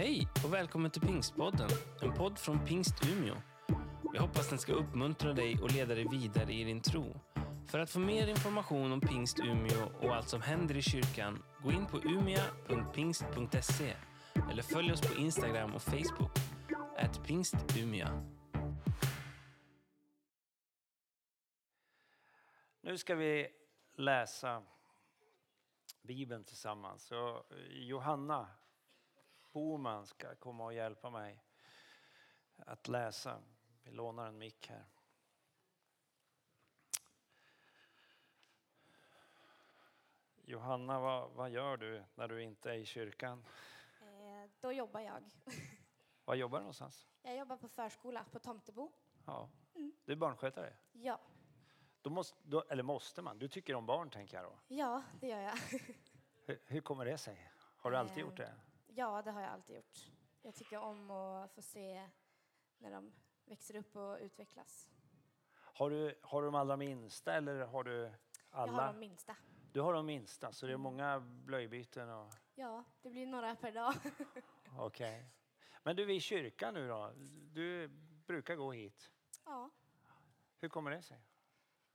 Hej och välkommen till Pingstpodden, en podd från Pingst Umeå. Jag hoppas den ska uppmuntra dig och leda dig vidare i din tro. För att få mer information om Pingst Umeå och allt som händer i kyrkan, gå in på umia.pingst.se eller följ oss på Instagram och Facebook, at pingstumia. Nu ska vi läsa Bibeln tillsammans. Så eh, Johanna Boman ska komma och hjälpa mig att läsa. Vi lånar en mick här. Johanna, vad, vad gör du när du inte är i kyrkan? Eh, då jobbar jag. Var jobbar du någonstans? Jag jobbar på förskola på Tomtebo. Ja. Du är barnskötare? Ja, Då måste, då, eller måste man? Du tycker om barn tänker jag då. ja det gör jag. Hur, hur kommer det sig? Har du alltid Eh, gjort det? Ja, det har jag alltid gjort. Jag tycker om att få se när de växer upp och utvecklas. Har du, har du de allra minsta eller har du alla? Jag har de minsta. Du har de minsta, så det är många blöjbyten och Ja, det blir några per dag. okej. Men du är i kyrkan nu då? Du brukar gå hit. Ja, Hur kommer det sig?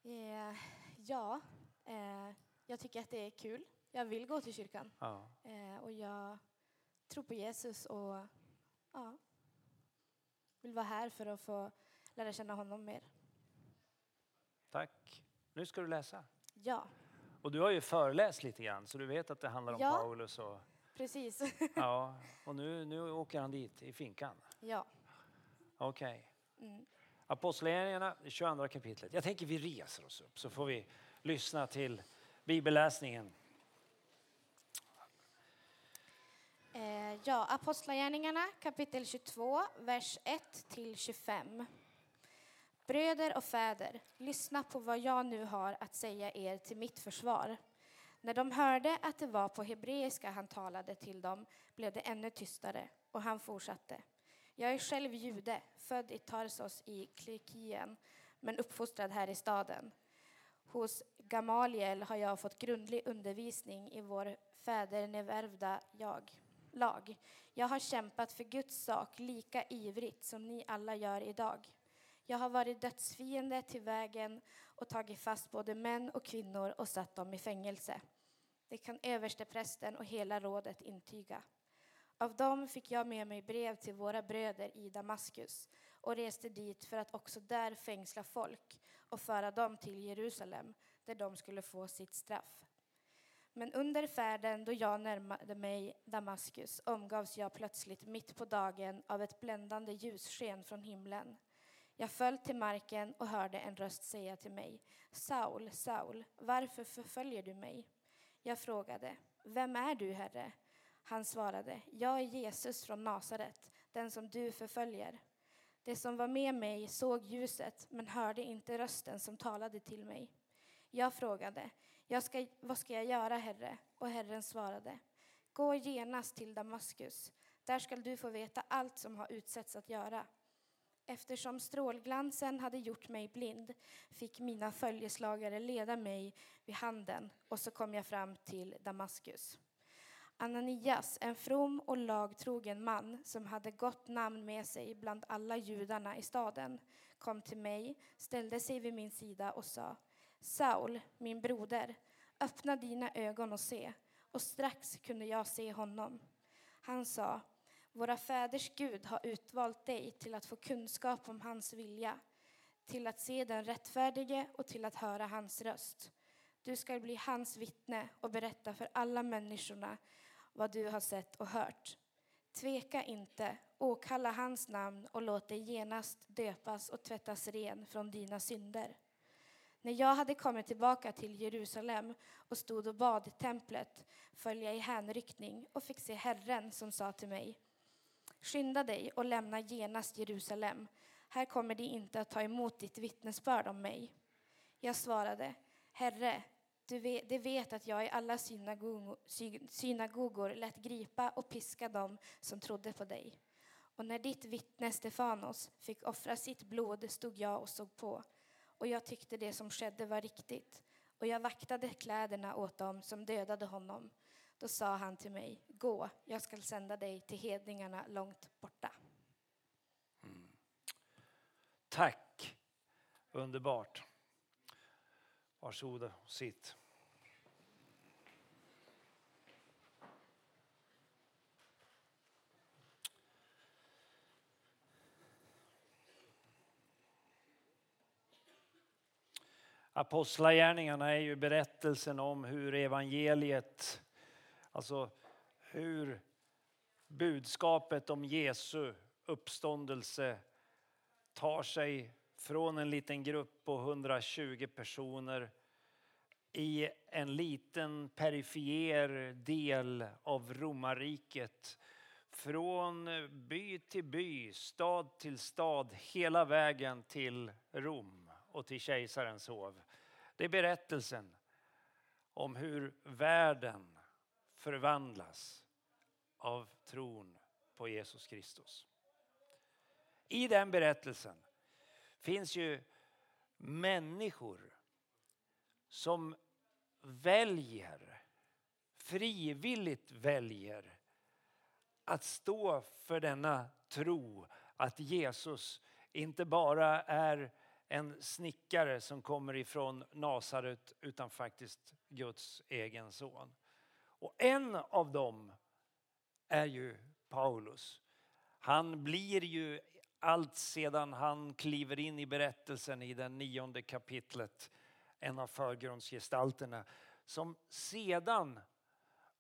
eh, ja eh, jag tycker att det är kul. Jag vill gå till kyrkan. Ja. Eh, och jag tror på Jesus och ja, vill vara här för att få lära känna honom mer. Tack. Nu ska du läsa. Ja, Och du har ju föreläst lite grann så du vet att det handlar om Ja. Paulus och precis. ja, och nu, nu åker han dit i finkan. ja. Okej. Mm. Apostlagärningarna, 22 kapitlet. Jag tänker vi reser oss upp så får vi lyssna till bibelläsningen. Eh, Eh, ja, Apostlagärningarna kapitel 22, vers 1 till 25. Bröder och fäder, lyssna på vad jag nu har att säga er till mitt försvar. När de hörde att det var på hebreiska han talade till dem blev det ännu tystare och han fortsatte. Jag är själv jude, född i Tarsos i Klikien, men uppfostrad här i staden. Hos Gamaliel har jag fått grundlig undervisning i vår fädernevärvda jag, lag. Jag har kämpat för Guds sak lika ivrigt som ni alla gör idag. Jag har varit dödsfiende till vägen och tagit fast både män och kvinnor och satt dem i fängelse. Det kan översteprästen och hela rådet intyga. Av dem fick jag med mig brev till våra bröder i Damaskus och reste dit för att också där fängsla folk och föra dem till Jerusalem där de skulle få sitt straff. Men under färden då jag närmade mig Damaskus omgavs jag plötsligt mitt på dagen av ett bländande ljussken från himlen. Jag föll till marken och hörde en röst säga till mig Saul, Saul, varför förföljer du mig? Jag frågade Vem är du, Herre? Han svarade Jag är Jesus från Nasaret, den som du förföljer. Det som var med mig såg ljuset men hörde inte rösten som talade till mig. Jag frågade, jag ska, vad ska jag göra, Herre? Och Herren svarade, gå genast till Damaskus. Där skall du få veta allt som har utsetts att göra. Eftersom strålglansen hade gjort mig blind fick mina följeslagare leda mig vid handen och så kom jag fram till Damaskus. Ananias, en from och lagtrogen man som hade gott namn med sig bland alla judarna i staden, kom till mig, ställde sig vid min sida och sa Saul, min broder, öppna dina ögon och se. Och strax kunde jag se honom. Han sa Våra fäders Gud har utvalt dig till att få kunskap om hans vilja, till att se den rättfärdige och till att höra hans röst. Du ska bli hans vittne och berätta för alla människorna vad du har sett och hört. Tveka inte, åkalla hans namn och låt dig genast döpas och tvättas ren från dina synder. När jag hade kommit tillbaka till Jerusalem och stod och bad i templet föll jag i hänryckning och fick se Herren som sa till mig Skynda dig och lämna genast Jerusalem. Här kommer de inte att ta emot ditt vittnesbörd om mig. Jag svarade, Herre, du vet, de vet att jag i alla synagogor, synagogor lät gripa och piska dem som trodde på dig. Och när ditt vittne Stefanos fick offra sitt blod stod jag och såg på. Och jag tyckte det som skedde var riktigt. Och jag vaktade kläderna åt dem som dödade honom. Då sa han till mig, gå, jag skall sända dig till hedningarna långt borta. Mm. Tack! Underbart. Varsågod och sitt. Apostlagärningarna är ju berättelsen om hur evangeliet, alltså hur budskapet om Jesu uppståndelse tar sig från en liten grupp på 120 personer i en liten perifer del av romarriket. Från by till by, stad till stad, hela vägen till Rom och till kejsarens hov. Det är berättelsen om hur världen förvandlas av tron på Jesus Kristus. I den berättelsen finns ju människor som väljer, frivilligt väljer att stå för denna tro att Jesus inte bara är en snickare som kommer ifrån Nasaret utan faktiskt Guds egen son. Och en av dem är ju Paulus. Han blir ju allt sedan han kliver in i berättelsen i det nionde kapitlet en av förgrundsgestalterna som sedan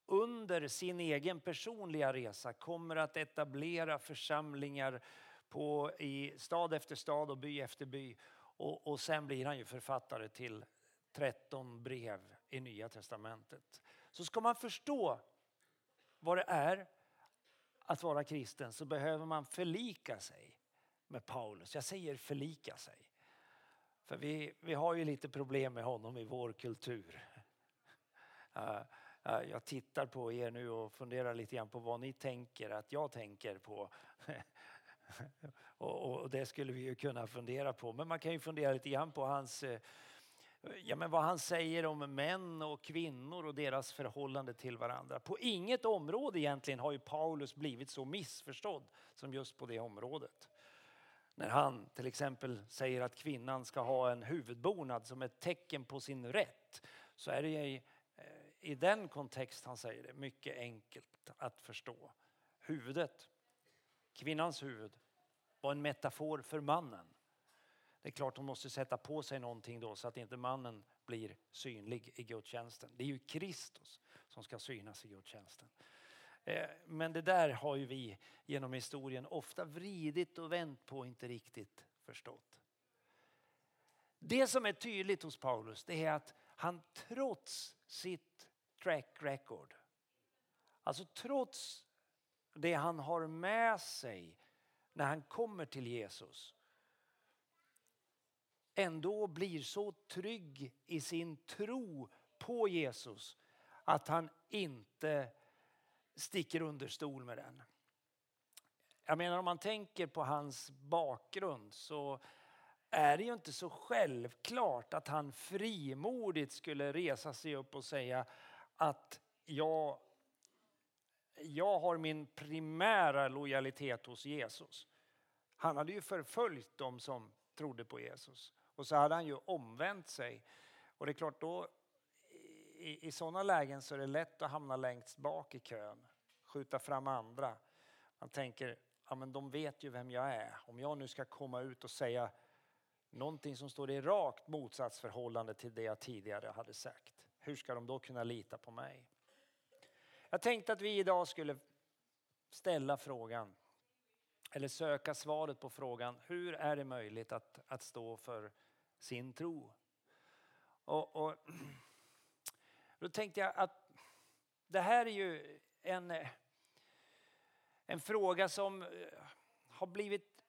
under sin egen personliga resa kommer att etablera församlingar på, i stad efter stad och by efter by. Och, och sen blir han ju författare till 13 brev i Nya Testamentet. Så ska man förstå vad det är att vara kristen så behöver man förlika sig med Paulus. Jag säger förlika sig. För vi, vi har ju lite problem med honom i vår kultur. Jag tittar på er nu och funderar lite grann på vad ni tänker att jag tänker på. Och, det skulle vi ju kunna fundera på. Men man kan ju fundera lite grann på hans, eh, ja, men vad han säger om män och kvinnor och deras förhållande till varandra. På inget område egentligen har ju Paulus blivit så missförstådd som just på det området. När han till exempel säger att kvinnan ska ha en huvudbonad som ett tecken på sin rätt så är det i, eh, i den kontext han säger det mycket enkelt att förstå. Huvudet, kvinnans huvud, var en metafor för mannen. Det är klart hon måste sätta på sig någonting då så att inte mannen blir synlig i gudstjänsten. Det är ju Kristus som ska synas i gudstjänsten. Eh, men det där har ju vi genom historien ofta vridit och vänt på och inte riktigt förstått. Det som är tydligt hos Paulus det är att han trots sitt track record, alltså trots det han har med sig när han kommer till Jesus ändå blir så trygg i sin tro på Jesus att han inte sticker under stol med den. Jag menar om man tänker på hans bakgrund så är det ju inte så självklart att han frimodigt skulle resa sig upp och säga att jag, jag har min primära lojalitet hos Jesus. Han hade ju förföljt dem som trodde på Jesus och så hade han ju omvänt sig. Och det är klart då i, i sådana lägen så är det lätt att hamna längst bak i kön, skjuta fram andra. Man tänker, ja men de vet ju vem jag är. Om jag nu ska komma ut och säga någonting som står i rakt motsatsförhållande till det jag tidigare hade sagt. Hur ska de då kunna lita på mig? Jag tänkte att vi idag skulle ställa frågan, eller söka svaret på frågan, hur är det möjligt att, att stå för sin tro? Och, och då tänkte jag att det här är ju en, en fråga som eh, har blivit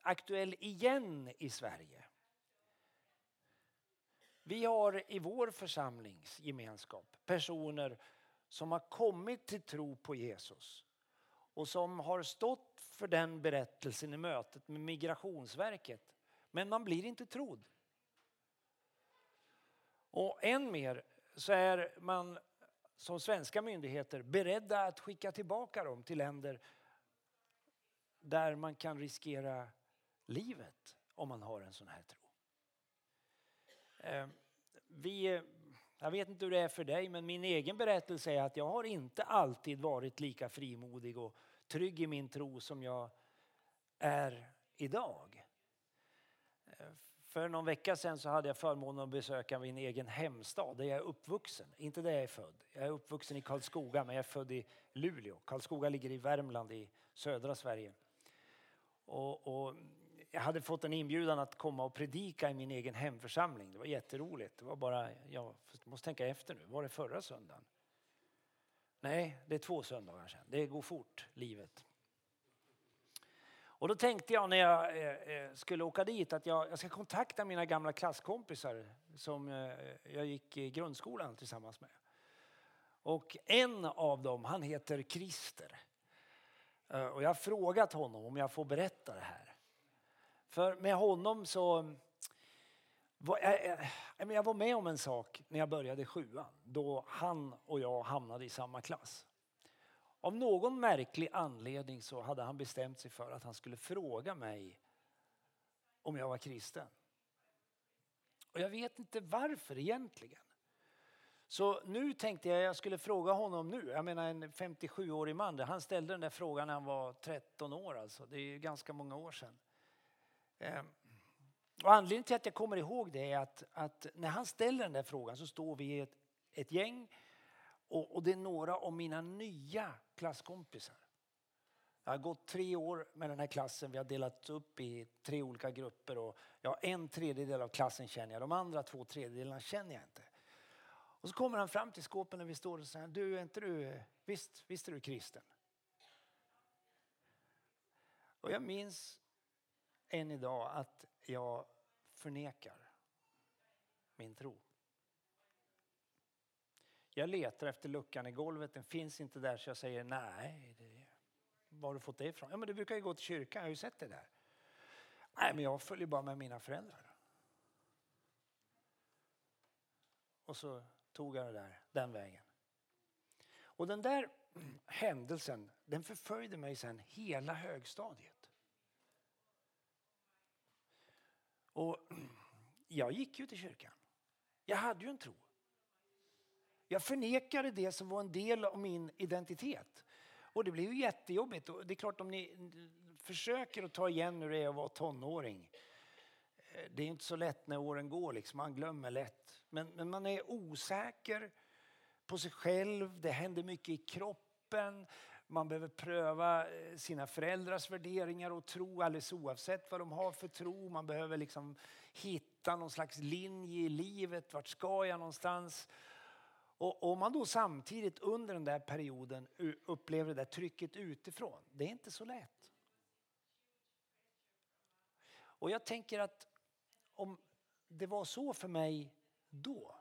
aktuell igen i Sverige. Vi har i vår församlingsgemenskap personer som har kommit till tro på Jesus och som har stått för den berättelsen i mötet med Migrationsverket. Men man blir inte trodd. Och än mer så är man som svenska myndigheter beredda att skicka tillbaka dem till länder där man kan riskera livet om man har en sån här tro. Eh, vi, jag vet inte hur det är för dig, men min egen berättelse är att jag har inte alltid varit lika frimodig och trygg i min tro som jag är idag. För någon vecka sedan så hade jag förmånen att besöka min egen hemstad där jag är uppvuxen. Inte där jag är född. Jag är uppvuxen i Karlskoga men jag är född i Luleå. Karlskoga ligger i Värmland i södra Sverige. Och, och jag hade fått en inbjudan att komma och predika i min egen hemförsamling. Det var jätteroligt. Det var bara, jag måste tänka efter nu, var det förra söndagen? Nej, det är två söndagar sedan. Det går fort, livet. Och då tänkte jag när jag eh, eh, skulle åka dit att jag, ska kontakta mina gamla klasskompisar som eh, jag gick i grundskolan tillsammans med. Och en av dem, han heter Christer. Och jag har frågat honom om jag får berätta det här. För med honom så... Jag var med om en sak när jag började sjuan då han och jag hamnade i samma klass. Av någon märklig anledning så hade han bestämt sig för att han skulle fråga mig om jag var kristen. Och jag vet inte varför egentligen. Så nu tänkte jag att jag skulle fråga honom nu. Jag menar en 57-årig man. Han ställde den där frågan när han var 13 år alltså. Det är ganska många år sedan. Ehm, och anledningen till att jag kommer ihåg det är att, att när han ställer den där frågan så står vi ett, ett gäng och, och, det är några av mina nya klasskompisar. Jag har gått tre år med den här klassen. Vi har delat upp i tre olika grupper. Och ja, en tredjedel av klassen känner jag, de andra två tredjedelarna känner jag inte. Och så kommer han fram till skåpen när vi står och säger, du är inte du, visst, visst är du kristen? Och jag minns än idag att jag förnekar min tro. Jag letar efter luckan i golvet, den finns inte där så jag säger nej. Det, var har du fått det ifrån? Ja men du brukar ju gå till kyrkan, jag har ju sett det där. Nej men jag följer bara med mina föräldrar. Och så tog jag det där, den vägen. Och den där händelsen, den förföljde mig sen hela högstadiet. Och jag gick ju till kyrkan. Jag hade ju en tro. Jag förnekade det som var en del av min identitet. Och det blev ju jättejobbigt. Och det är klart om ni försöker att ta igen hur det är att vara tonåring. Eh, det är inte så lätt när åren går, liksom. man glömmer lätt. Men, men man är osäker på sig själv, det händer mycket i kroppen. Man behöver pröva eh, sina föräldrars värderingar och tro alldeles oavsett vad de har för tro. Man behöver liksom hitta någon slags linje i livet. Vart ska jag någonstans? Och om man då samtidigt under den där perioden upplever det där trycket utifrån, det är inte så lätt. Och jag tänker att om det var så för mig då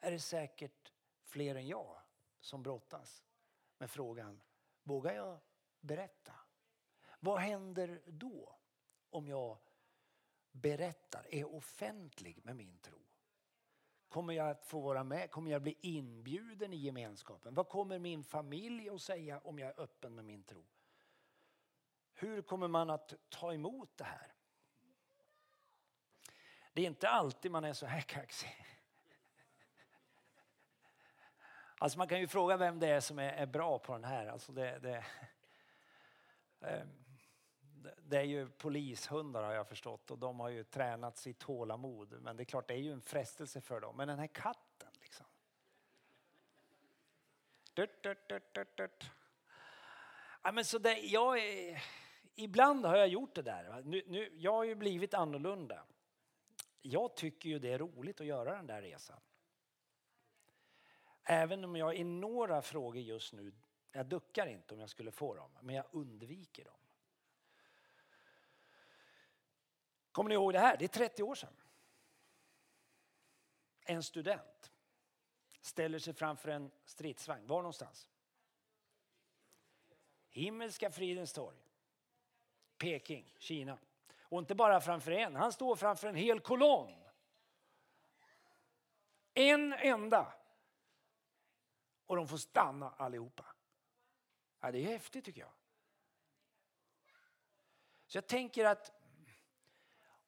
är det säkert fler än jag som brottas med frågan, vågar jag berätta? Vad händer då om jag berättar, är offentlig med min tro? Kommer jag att få vara med? Kommer jag bli inbjuden i gemenskapen? Vad kommer min familj att säga om jag är öppen med min tro? Hur kommer man att ta emot det här? Det är inte alltid man är så här kaxig. Alltså man kan ju fråga vem det är som är, är bra på den här. Alltså det, ehm, det, det är ju polishundar har jag förstått och de har ju tränat sitt tålamod. Men det är klart, det är ju en frestelse för dem. Men den här katten liksom. Dut, dut, dut, dut, dut. Ja, men så det, jag är, ibland har jag gjort det där. Nu, nu, jag har ju blivit annorlunda. Jag tycker ju det är roligt att göra den där resan. Även om jag i några frågor just nu, jag duckar inte om jag skulle få dem, men jag undviker dem. Kommer ni ihåg det här? Det är 30 år sedan. En student ställer sig framför en stridsvagn. Var någonstans? Himmelska fridens torg. Peking, Kina. Och inte bara framför en, han står framför en hel kolonn. En enda och de får stanna allihopa. Ja, det är häftigt tycker jag. Så jag tänker att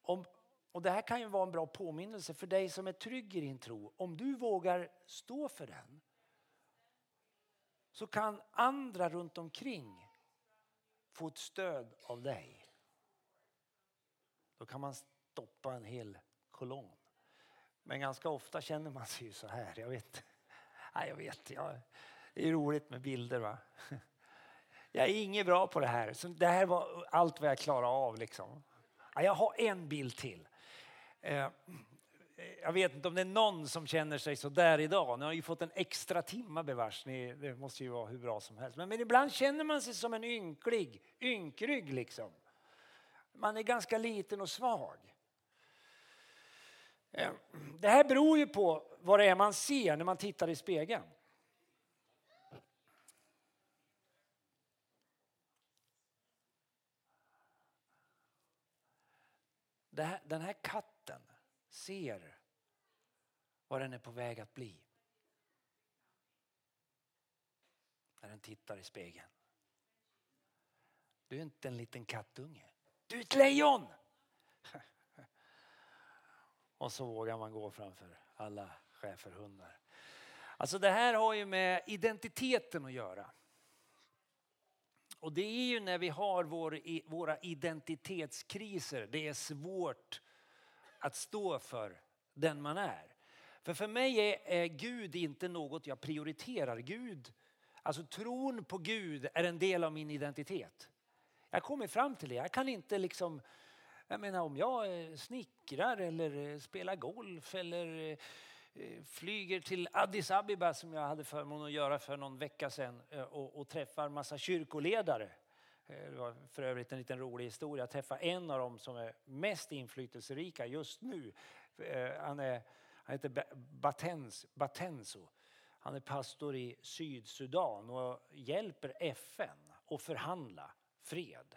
om, och det här kan ju vara en bra påminnelse för dig som är trygg i din tro. Om du vågar stå för den så kan andra runt omkring få ett stöd av dig. Då kan man stoppa en hel kolonn. Men ganska ofta känner man sig ju så här. Jag vet, Nej, jag vet jag, det är roligt med bilder. va. Jag är inget bra på det här. Så det här var allt vad jag klarade av. Liksom. Jag har en bild till. Eh, jag vet inte om det är någon som känner sig så där idag. Ni har ju fått en extra timma bevars. Det måste ju vara hur bra som helst. Men, men ibland känner man sig som en ynklig, ynkrygg liksom. Man är ganska liten och svag. Eh, det här beror ju på vad det är man ser när man tittar i spegeln. Här, den här katten ser vad den är på väg att bli. När den tittar i spegeln. Du är inte en liten kattunge. Du är ett lejon! Och så vågar man gå framför alla schäferhundar. Alltså det här har ju med identiteten att göra. Och det är ju när vi har vår, våra identitetskriser, det är svårt att stå för den man är. För för mig är, är Gud inte något jag prioriterar. Gud, alltså tron på Gud är en del av min identitet. Jag kommer fram till det. Jag kan inte liksom, jag menar om jag eh, snickrar eller eh, spelar golf eller eh, Eh, flyger till Addis Abeba som jag hade förmånen att göra för någon vecka sedan eh, och, och träffar massa kyrkoledare. Eh, det var för övrigt en liten rolig historia. Jag träffade en av dem som är mest inflytelserika just nu. Han är han heter Batens, Batenso. Han är pastor i Sydsudan och hjälper FN att förhandla fred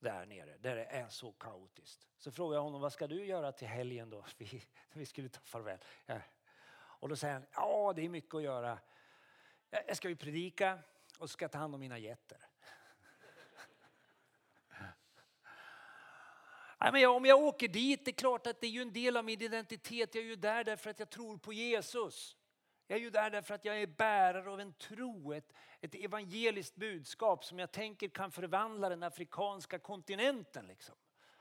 där nere, där det är så kaotiskt. Så frågade jag honom, vad ska du göra till helgen då? Vi, vi skulle ta farväl. Ja. Och då säger han, ja det är mycket att göra. Jag ska ju predika och ska ta hand om mina getter. Ja, men om jag åker dit, det är klart att det är ju en del av min identitet. Jag är ju där därför att jag tror på Jesus. Jag är ju där därför att jag är bärare av en tro, ett, ett evangeliskt budskap som jag tänker kan förvandla den afrikanska kontinenten. Liksom.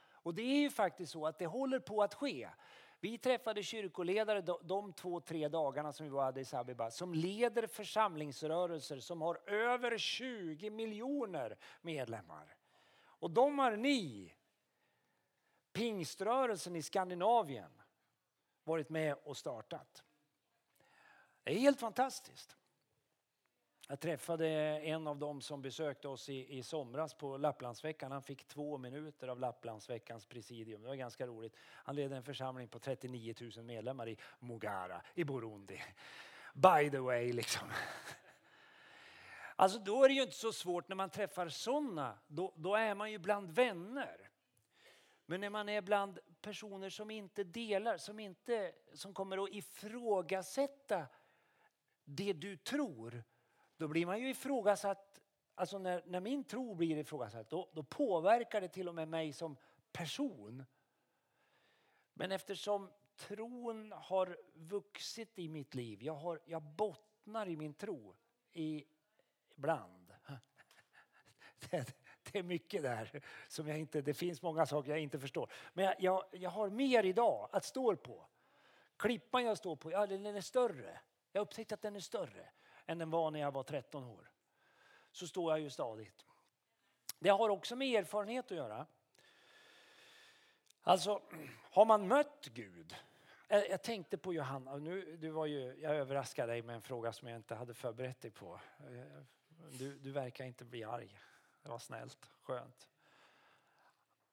Och det är ju faktiskt så att det håller på att ske. Vi träffade kyrkoledare de, två, tre dagarna som vi var i Addis Abeba som leder församlingsrörelser som har över 20 miljoner medlemmar. Och de har ni pingströrelsen i Skandinavien varit med och startat. Det är helt fantastiskt. Jag träffade en av dem som besökte oss i, i somras på Lapplandsveckan. Han fick två minuter av Lapplandsveckans presidium. Det var ganska roligt. Han ledde en församling på 39 000 medlemmar i Mogara i Burundi. By the way, liksom. Alltså då är det ju inte så svårt när man träffar sådana. Då, då är man ju bland vänner. Men när man är bland personer som inte delar, som, inte, som kommer att ifrågasätta det du tror, då blir man ju ifrågasatt. Alltså när, när min tro blir ifrågasatt, då, då påverkar det till och med mig som person. Men eftersom tron har vuxit i mitt liv, jag, har, jag bottnar i min tro ibland. ibland. det är mycket där som jag inte, det finns många saker jag inte förstår. Men jag, jag, jag har mer idag att stå på. Klippan jag står på, ja, den är större. Jag upptäckte att den är större än den var när jag var 13 år. Så står jag ju stadigt. Det har också med erfarenhet att göra. Alltså, har man mött Gud? Jag tänkte på Johanna, nu, du var ju, jag överraskade dig med en fråga som jag inte hade förberett dig på. Eh, du, du verkar inte bli arg. Det var snällt, skönt.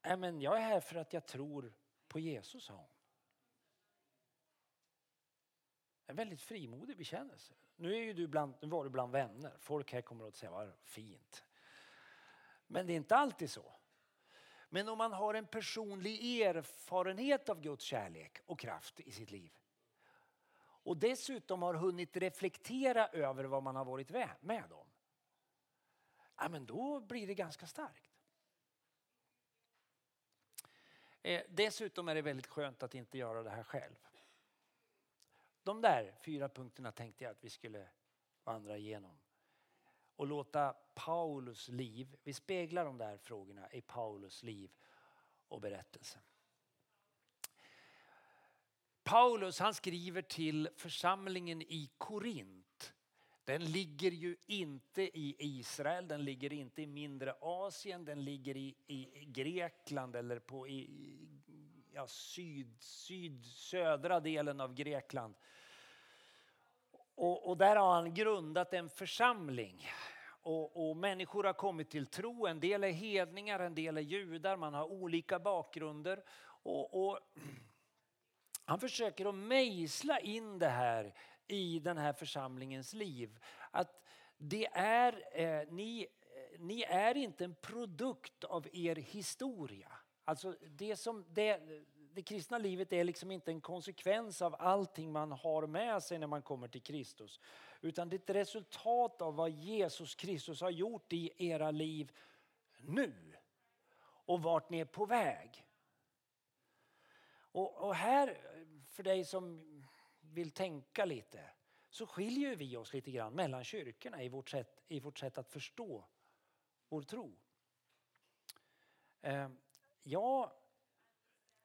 Nej, men jag är här för att jag tror på Jesus, sa hon. En väldigt frimodig bekännelse. Nu, är ju du bland, nu var du bland vänner. Folk här kommer att säga vad fint. Men det är inte alltid så. Men om man har en personlig erfarenhet av Guds kärlek och kraft i sitt liv och dessutom har hunnit reflektera över vad man har varit med om. Ja, men då blir det ganska starkt. Eh, dessutom är det väldigt skönt att inte göra det här själv. De där fyra punkterna tänkte jag att vi skulle vandra igenom. Och låta Paulus liv, vi speglar de där frågorna i Paulus liv och berättelse. Paulus han skriver till församlingen i Korint. Den ligger ju inte i Israel, den ligger inte i mindre Asien, den ligger i, i Grekland eller på i, ja, syd, syd, södra delen av Grekland. Och, och där har han grundat en församling. Och, och, människor har kommit till tro. En del är hedningar, en del är judar. Man har olika bakgrunder. Och, och han försöker att mejsla in det här i den här församlingens liv. Att det är, eh, ni, eh, ni är inte en produkt av er historia. Alltså det, som, det, det kristna livet är liksom inte en konsekvens av allting man har med sig när man kommer till Kristus. Utan det är ett resultat av vad Jesus Kristus har gjort i era liv nu. Och vart ni är på väg. Och, och här, för dig som vill tänka lite, så skiljer vi oss lite grann mellan kyrkorna i vårt sätt, i vårt sätt att förstå vår tro. Eh, jag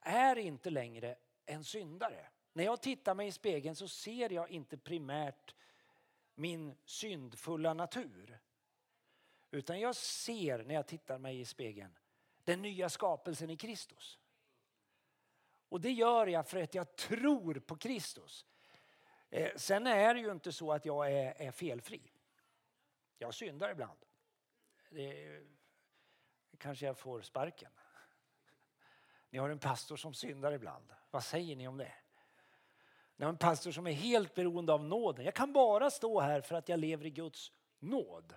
är inte längre en syndare. När jag tittar mig i spegeln så ser jag inte primärt min syndfulla natur. Utan jag ser när jag tittar mig i spegeln den nya skapelsen i Kristus. Och det gör jag för att jag tror på Kristus. Eh, sen är det ju inte så att jag är, är felfri. Jag syndar ibland. Det, kanske jag får sparken. Ni har en pastor som syndar ibland. Vad säger ni om det? Ni har en pastor som är helt beroende av nåden. Jag kan bara stå här för att jag lever i Guds nåd.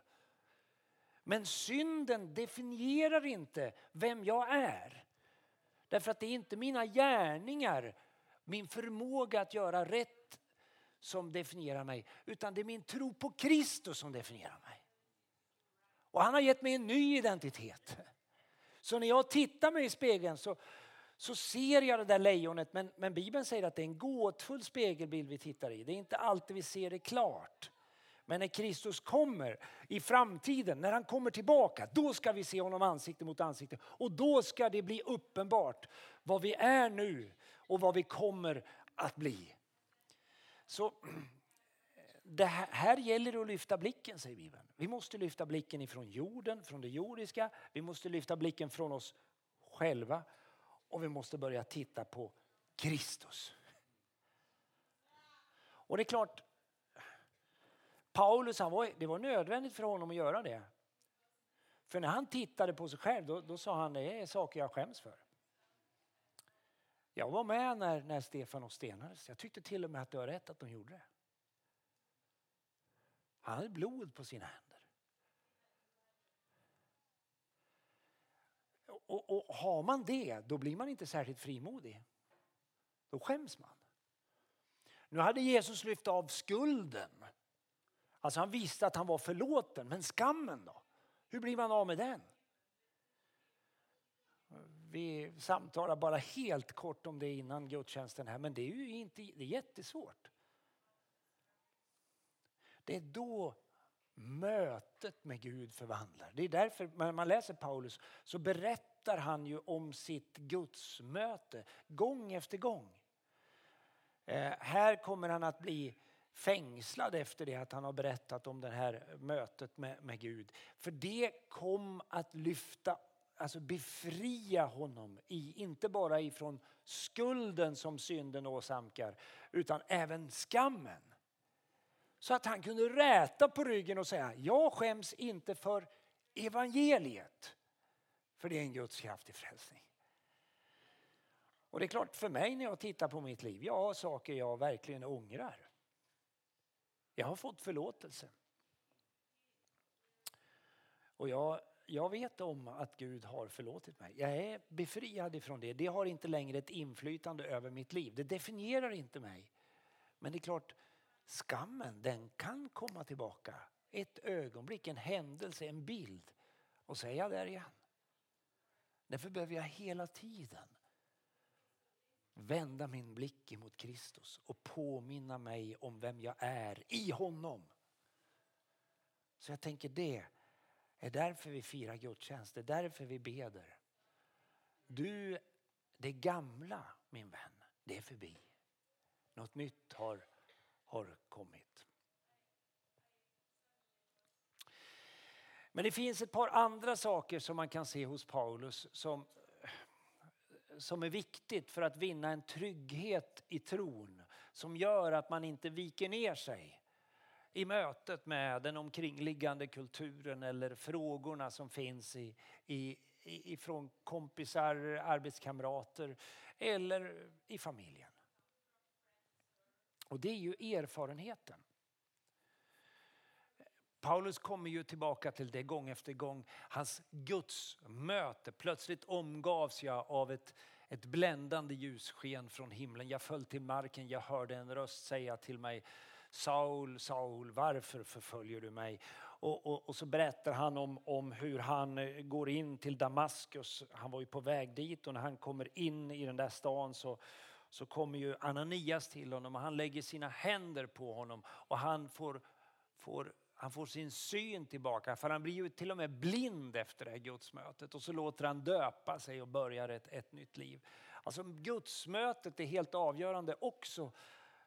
Men synden definierar inte vem jag är. Därför att det är inte mina gärningar, min förmåga att göra rätt som definierar mig. Utan det är min tro på Kristus som definierar mig. Och han har gett mig en ny identitet. Så när jag tittar mig i spegeln så, så ser jag det där lejonet. Men, men Bibeln säger att det är en gåtfull spegelbild vi tittar i. Det är inte alltid vi ser det klart. Men när Kristus kommer i framtiden, när han kommer tillbaka, då ska vi se honom ansikte mot ansikte. Och då ska det bli uppenbart vad vi är nu och vad vi kommer att bli. Så det här, här gäller det att lyfta blicken, säger Bibeln. Vi måste lyfta blicken ifrån jorden, från det jordiska. Vi måste lyfta blicken från oss själva och vi måste börja titta på Kristus. Och det är klart, Paulus, han var, det var nödvändigt för honom att göra det. För när han tittade på sig själv då, då sa han det är saker jag skäms för. Jag var med när, när Stefanos stenades. Jag tyckte till och med att det var rätt att de gjorde det. Han hade blod på sina händer. Och, och, har man det, då blir man inte särskilt frimodig. Då skäms man. Nu hade Jesus lyft av skulden. Alltså han visste att han var förlåten, men skammen då? Hur blir man av med den? Vi samtalar bara helt kort om det innan gudstjänsten här, men det är ju inte, det är jättesvårt. Det är då mötet med Gud förvandlar. Det är därför när man läser Paulus så berättar han ju om sitt gudsmöte gång efter gång. Eh, här kommer han att bli fängslad efter det att han har berättat om det här mötet med, med Gud. För det kom att lyfta, alltså befria honom, i, inte bara ifrån skulden som synden åsamkar, utan även skammen. Så att han kunde räta på ryggen och säga, jag skäms inte för evangeliet. För det är en Guds kraft i frälsning. Och det är klart för mig när jag tittar på mitt liv, jag har saker jag verkligen ångrar. Jag har fått förlåtelse. Och jag, jag vet om att Gud har förlåtit mig. Jag är befriad ifrån det. Det har inte längre ett inflytande över mitt liv. Det definierar inte mig. Men det är klart, skammen den kan komma tillbaka. Ett ögonblick, en händelse, en bild. Och så är jag där igen. Därför behöver jag hela tiden vända min blick mot Kristus och påminna mig om vem jag är i honom. Så jag tänker det är därför vi firar gudstjänst, det är därför vi beder. Du, det gamla min vän, det är förbi. Något nytt har, har kommit. Men det finns ett par andra saker som man kan se hos Paulus som, som är viktigt för att vinna en trygghet i tron. Som gör att man inte viker ner sig i mötet med den omkringliggande kulturen eller frågorna som finns i, i, ifrån kompisar, arbetskamrater eller i familjen. Och det är ju erfarenheten. Paulus kommer ju tillbaka till det gång efter gång. Hans Guds möte. Plötsligt omgavs jag av ett, ett bländande ljussken från himlen. Jag föll till marken, jag hörde en röst säga till mig Saul, Saul, varför förföljer du mig? Och, och, och, så berättar han om, om hur han eh, går in till Damaskus. Han var ju på väg dit och när han kommer in i den där stan så, så kommer ju Ananias till honom och han lägger sina händer på honom och han får, får han får sin syn tillbaka för han blir ju till och med blind efter det här gudsmötet och så låter han döpa sig och börjar ett, ett nytt liv. Alltså gudsmötet är helt avgörande också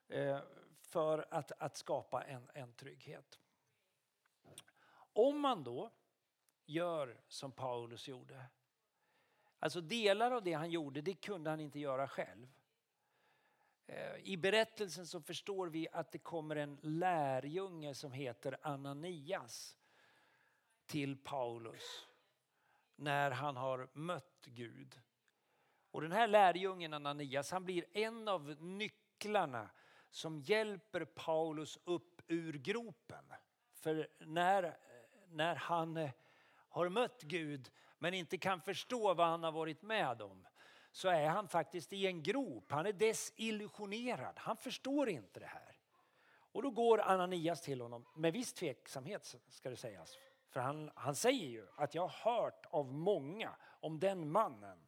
eh, för att, att skapa en, en trygghet. Om man då gör som Paulus gjorde, alltså delar av det han gjorde det kunde han inte göra själv. Eh, I berättelsen så förstår vi att det kommer en lärjunge som heter Ananias till Paulus när han har mött Gud. Och den här lärjungen Ananias han blir en av nycklarna som hjälper Paulus upp ur gropen. För när, när han eh, har mött Gud men inte kan förstå vad han har varit med om så är han faktiskt i en grop. Han är desillusionerad. Han förstår inte det här. Och då går Ananias till honom med viss tveksamhet ska det sägas. För han, han säger ju att jag har hört av många om den mannen.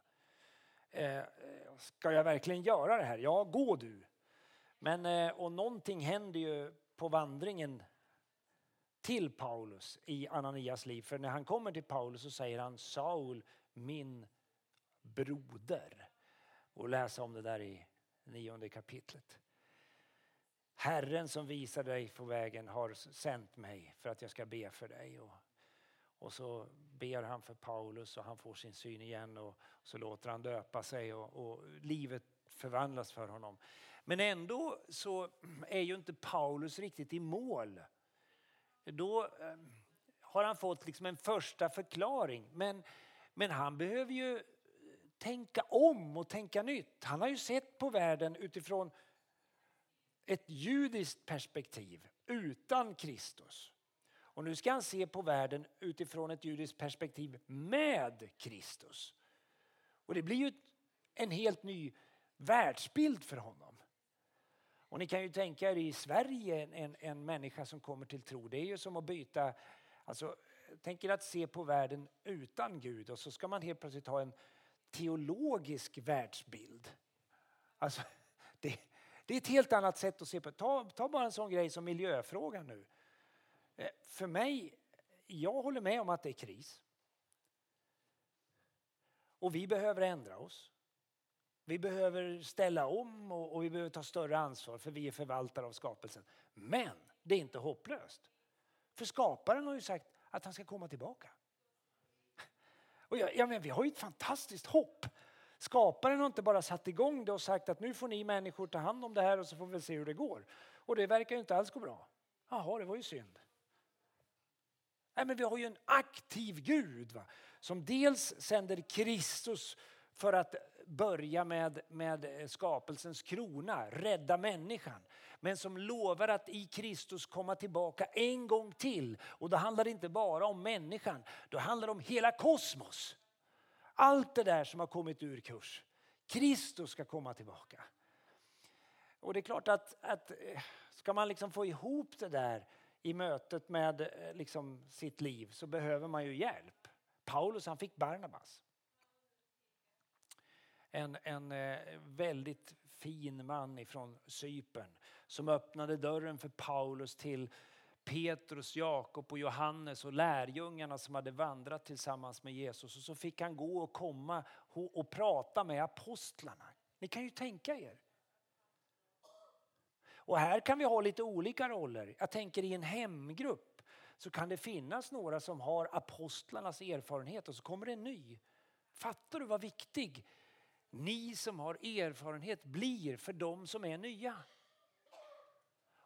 Eh, eh, ska jag verkligen göra det här? Ja, gå du. Men, eh, och någonting händer ju på vandringen till Paulus i Ananias liv. För när han kommer till Paulus så säger han Saul, min broder. Och läsa om det där i nionde kapitlet. Herren som visar dig på vägen har sänt mig för att jag ska be för dig. Och, och så ber han för Paulus och han får sin syn igen och, och så låter han döpa sig och, och livet förvandlas för honom. Men ändå så är ju inte Paulus riktigt i mål. Då eh, har han fått liksom en första förklaring. Men, men han behöver ju tänka om och tänka nytt. Han har ju sett på världen utifrån ett judiskt perspektiv utan Kristus. Och nu ska han se på världen utifrån ett judiskt perspektiv med Kristus. Och det blir ju en helt ny världsbild för honom. Och ni kan ju tänka er i Sverige, en, en människa som kommer till tro, det är ju som att byta, alltså tänk er att se på världen utan Gud och så ska man helt plötsligt ha en teologisk världsbild. Alltså, det, det är ett helt annat sätt att se på ta, ta bara en sån grej som miljöfrågan nu. Eh, för mig, jag håller med om att det är kris. Och vi behöver ändra oss. Vi behöver ställa om och, och vi behöver ta större ansvar för vi är förvaltare av skapelsen. Men det är inte hopplöst. För skaparen har ju sagt att han ska komma tillbaka. Och jag, jag menar, vi har ju ett fantastiskt hopp. Skaparen har inte bara satt igång det och sagt att nu får ni människor ta hand om det här och så får vi se hur det går. Och det verkar ju inte alls gå bra. Jaha, det var ju synd. Nej, men vi har ju en aktiv Gud va? som dels sänder Kristus för att börja med, med eh, skapelsens krona, rädda människan. Men som lovar att i Kristus komma tillbaka en gång till. Och då handlar det inte bara om människan, då handlar det om hela kosmos. Allt det där som har kommit ur kurs. Kristus ska komma tillbaka. Och det är klart att, att eh, ska man liksom få ihop det där i mötet med eh, liksom sitt liv så behöver man ju hjälp. Paulus han fick Barnabas. En, en eh, väldigt fin man ifrån Cypern som öppnade dörren för Paulus till Petrus, Jakob och Johannes och lärjungarna som hade vandrat tillsammans med Jesus. Och så fick han gå och komma och prata med apostlarna. Ni kan ju tänka er. Och här kan vi ha lite olika roller. Jag tänker i en hemgrupp så kan det finnas några som har apostlarnas erfarenhet och så kommer det en ny. Fattar du vad viktig ni som har erfarenhet blir för de som är nya?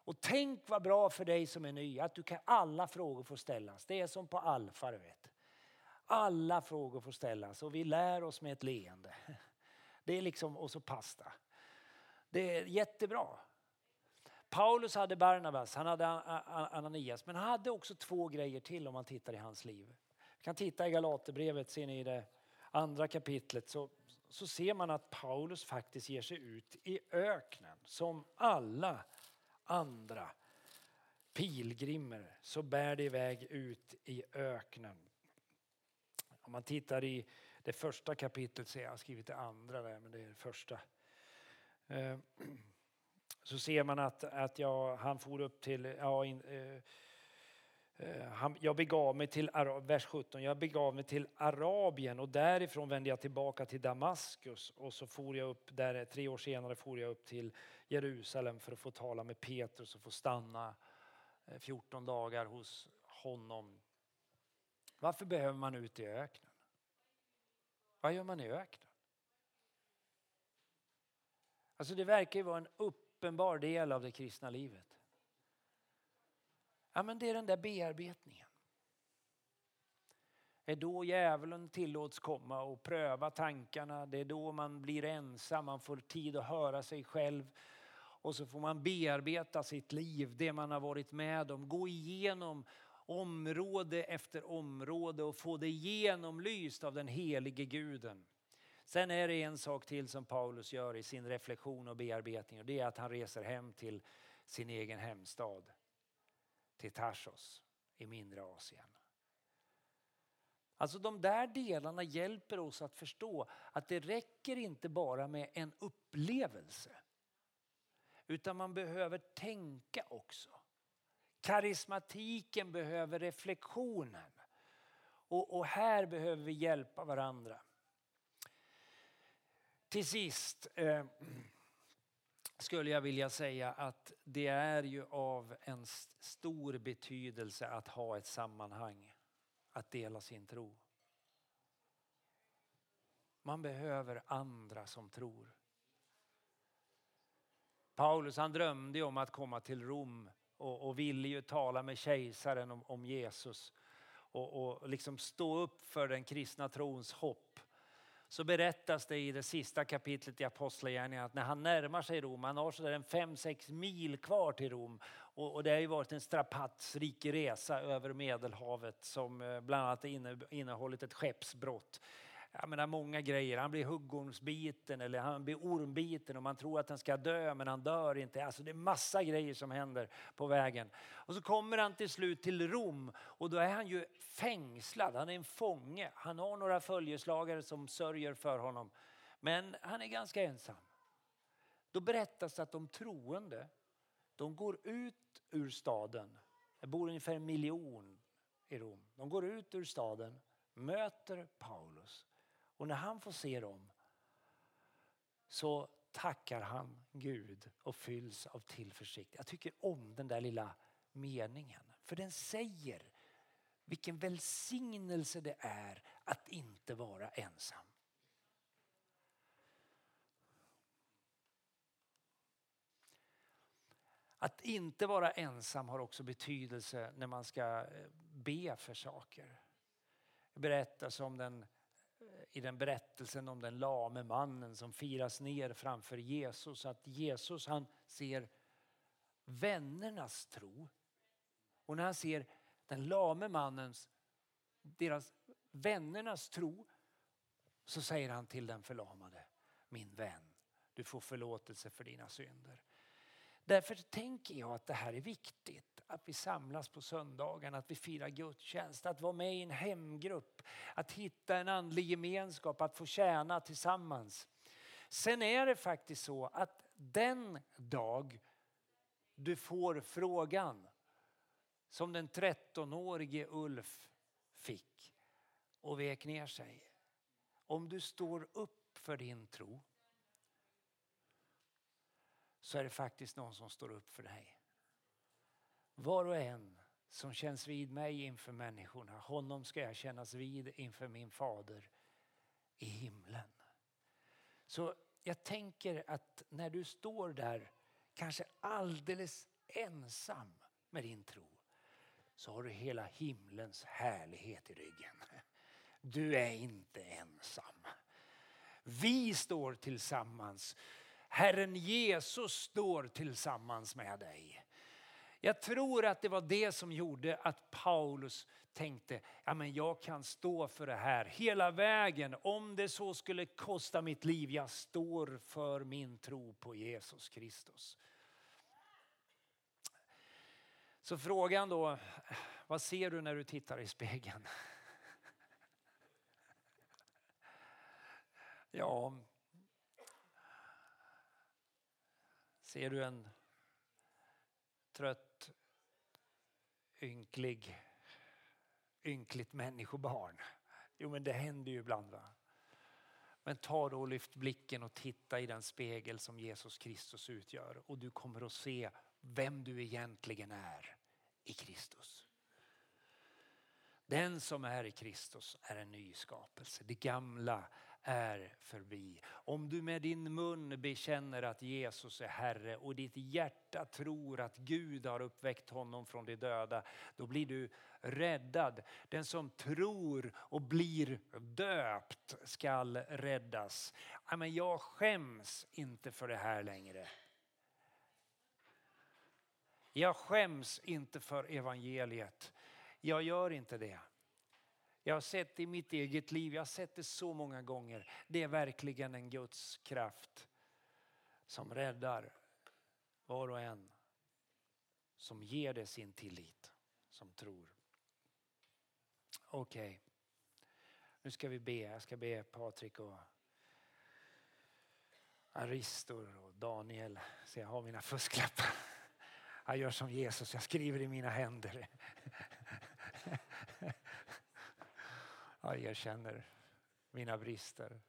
Och tänk vad bra för dig som är ny att du kan alla frågor får ställas. Det är som på Alfa, du vet. Alla frågor får ställas och vi lär oss med ett leende. Det är liksom, och så pasta. Det är jättebra. Paulus hade Barnabas, han hade Ananias, men han hade också två grejer till om man tittar i hans liv. Vi kan titta i Galaterbrevet, ser ni i det andra kapitlet, så, så ser man att Paulus faktiskt ger sig ut i öknen som alla andra pilgrimer så bär det iväg ut i öknen. Om man tittar i det första kapitlet, så jag har skrivit det andra där, men det är det första. Eh, så ser man att, att jag, han for upp till, ja, in, eh Eh, han, jag begav mig till, vers 17, jag begav mig till Arabien och därifrån vände jag tillbaka till Damaskus och så for jag upp där, eh, tre år senare for jag upp till Jerusalem för att få tala med Petrus och få stanna eh, 14 dagar hos honom. Varför behöver man ut i öknen? Vad gör man i öknen? Alltså det verkar ju vara en uppenbar del av det kristna livet. Ja, men det är den där bearbetningen. Det är då djävulen tillåts komma och pröva tankarna. Det är då man blir ensam, man får tid att höra sig själv. Och så får man bearbeta sitt liv, det man har varit med om. Gå igenom område efter område och få det genomlyst av den helige guden. Sen är det en sak till som Paulus gör i sin reflektion och bearbetning och det är att han reser hem till sin egen hemstad. Till Tarsos i mindre Asien. Alltså de där delarna hjälper oss att förstå att det räcker inte bara med en upplevelse. Utan man behöver tänka också. Karismatiken behöver reflektionen. Och, och här behöver vi hjälpa varandra. Till sist eh, skulle jag vilja säga att det är ju av en stor betydelse att ha ett sammanhang, att dela sin tro. Man behöver andra som tror. Paulus han drömde om att komma till Rom och, och ville ju tala med kejsaren om, om Jesus och, och liksom stå upp för den kristna trons hopp. Så berättas det i det sista kapitlet i Apostlagärningarna att när han närmar sig Rom, han har sådär en 5-6 mil kvar till Rom. Och, och, det har ju varit en strapatsrik resa över Medelhavet som eh, bland annat innehållit ett skeppsbrott jag menar, många grejer. Han blir huggormsbiten eller han blir ormbiten och man tror att han ska dö men han dör inte. Alltså det är massa grejer som händer på vägen. Och så kommer han till slut till Rom och då är han ju fängslad. Han är en fånge. Han har några följeslagare som sörjer för honom. Men han är ganska ensam. Då berättas att de troende, de går ut ur staden. Det bor ungefär en miljon i Rom. De går ut ur staden, möter Paulus och när han får se dem så tackar han Gud och fylls av tillförsikt. Jag tycker om den där lilla meningen. För den säger vilken välsignelse det är att inte vara ensam. Att inte vara ensam har också betydelse när man ska eh, be för saker. Det berättas om den i den berättelsen om den lame mannen som firas ner framför Jesus. Att Jesus han ser vännernas tro. Och när han ser den lame mannens, deras vännernas tro så säger han till den förlamade, min vän, du får förlåtelse för dina synder. Därför tänker jag att det här är viktigt. Att vi samlas på söndagen, att vi firar gudstjänst, att vara med i en hemgrupp, att hitta en andlig gemenskap, att få tjäna tillsammans. Sen är det faktiskt så att den dag du får frågan som den 13-årige Ulf fick och vek ner sig. Om du står upp för din tro så är det faktiskt någon som står upp för dig. Var och en som känns vid mig inför människorna, honom ska jag kännas vid inför min fader i himlen. Så jag tänker att när du står där, kanske alldeles ensam med din tro, så har du hela himlens härlighet i ryggen. Du är inte ensam. Vi står tillsammans. Herren Jesus står tillsammans med dig. Jag tror att det var det som gjorde att Paulus tänkte, ja men jag kan stå för det här hela vägen. Om det så skulle kosta mitt liv, jag står för min tro på Jesus Kristus. Så frågan då, vad ser du när du tittar i spegeln? Ja, ser du en trött, ynklig, ynkligt människobarn? Jo, men det händer ju ibland. Va? Men ta då och lyft blicken och titta i den spegel som Jesus Kristus utgör och du kommer att se vem du egentligen är i Kristus. Den som är i Kristus är en ny skapelse. Det gamla är förbi. Om du med din mun bekänner att Jesus är Herre och ditt hjärta tror att Gud har uppväckt honom från de döda, då blir du räddad. Den som tror och blir döpt skall räddas. Men jag skäms inte för det här längre. Jag skäms inte för evangeliet. Jag gör inte det. Jag har sett det i mitt eget liv, jag har sett det så många gånger. Det är verkligen en Guds kraft som räddar var och en som ger det sin tillit, som tror. Okej, okay. nu ska vi be. Jag ska be Patrik och Aristor och Daniel, så jag har mina fusklappar. Jag gör som Jesus, jag skriver i mina händer. Jag erkänner mina brister.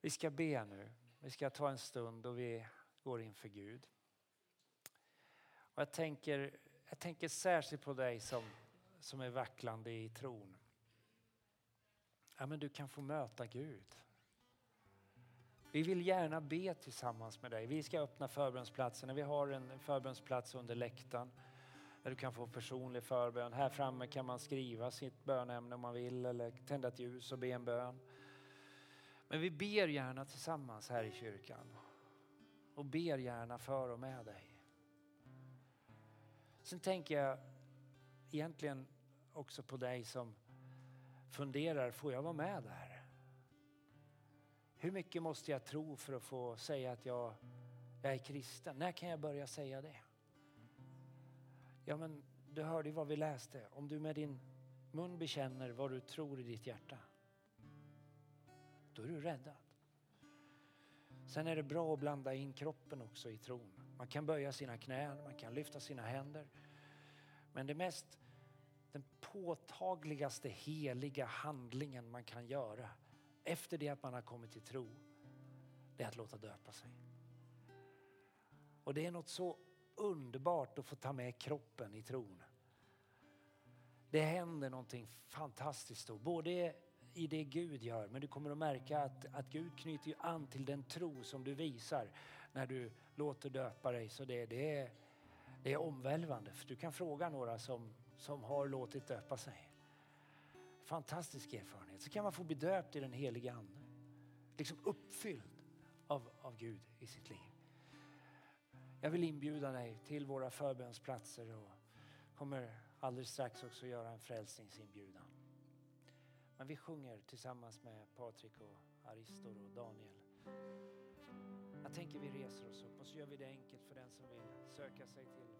Vi ska be nu. Vi ska ta en stund och vi går inför Gud. Och jag, tänker, jag tänker särskilt på dig som, som är vacklande i tron. Ja, men du kan få möta Gud. Vi vill gärna be tillsammans med dig. Vi ska öppna förbönsplatserna. Vi har en förbönsplats under läktaren där du kan få personlig förbön. Här framme kan man skriva sitt bönämne om man vill eller tända ett ljus och be en bön. Men vi ber gärna tillsammans här i kyrkan och ber gärna för och med dig. Sen tänker jag egentligen också på dig som funderar, får jag vara med där? Hur mycket måste jag tro för att få säga att jag, jag är kristen? När kan jag börja säga det? Ja, men du hörde ju vad vi läste. Om du med din mun bekänner vad du tror i ditt hjärta, då är du räddad. Sen är det bra att blanda in kroppen också i tron. Man kan böja sina knän, man kan lyfta sina händer. Men det mest, den påtagligaste heliga handlingen man kan göra efter det att man har kommit till tro, det är att låta döpa sig. Och det är något så underbart att få ta med kroppen i tron. Det händer någonting fantastiskt då, både i det Gud gör, men du kommer att märka att, att Gud knyter an till den tro som du visar när du låter döpa dig. Så det, det, är, det är omvälvande, för du kan fråga några som, som har låtit döpa sig. Fantastisk erfarenhet. Så kan man få bli döpt i den heliga Ande. Liksom uppfylld av, av Gud i sitt liv. Jag vill inbjuda dig till våra förbönsplatser och kommer alldeles strax också göra en frälsningsinbjudan. Men vi sjunger tillsammans med Patrik och Aristor och Daniel. Jag tänker vi reser oss upp och så gör vi det enkelt för den som vill söka sig till.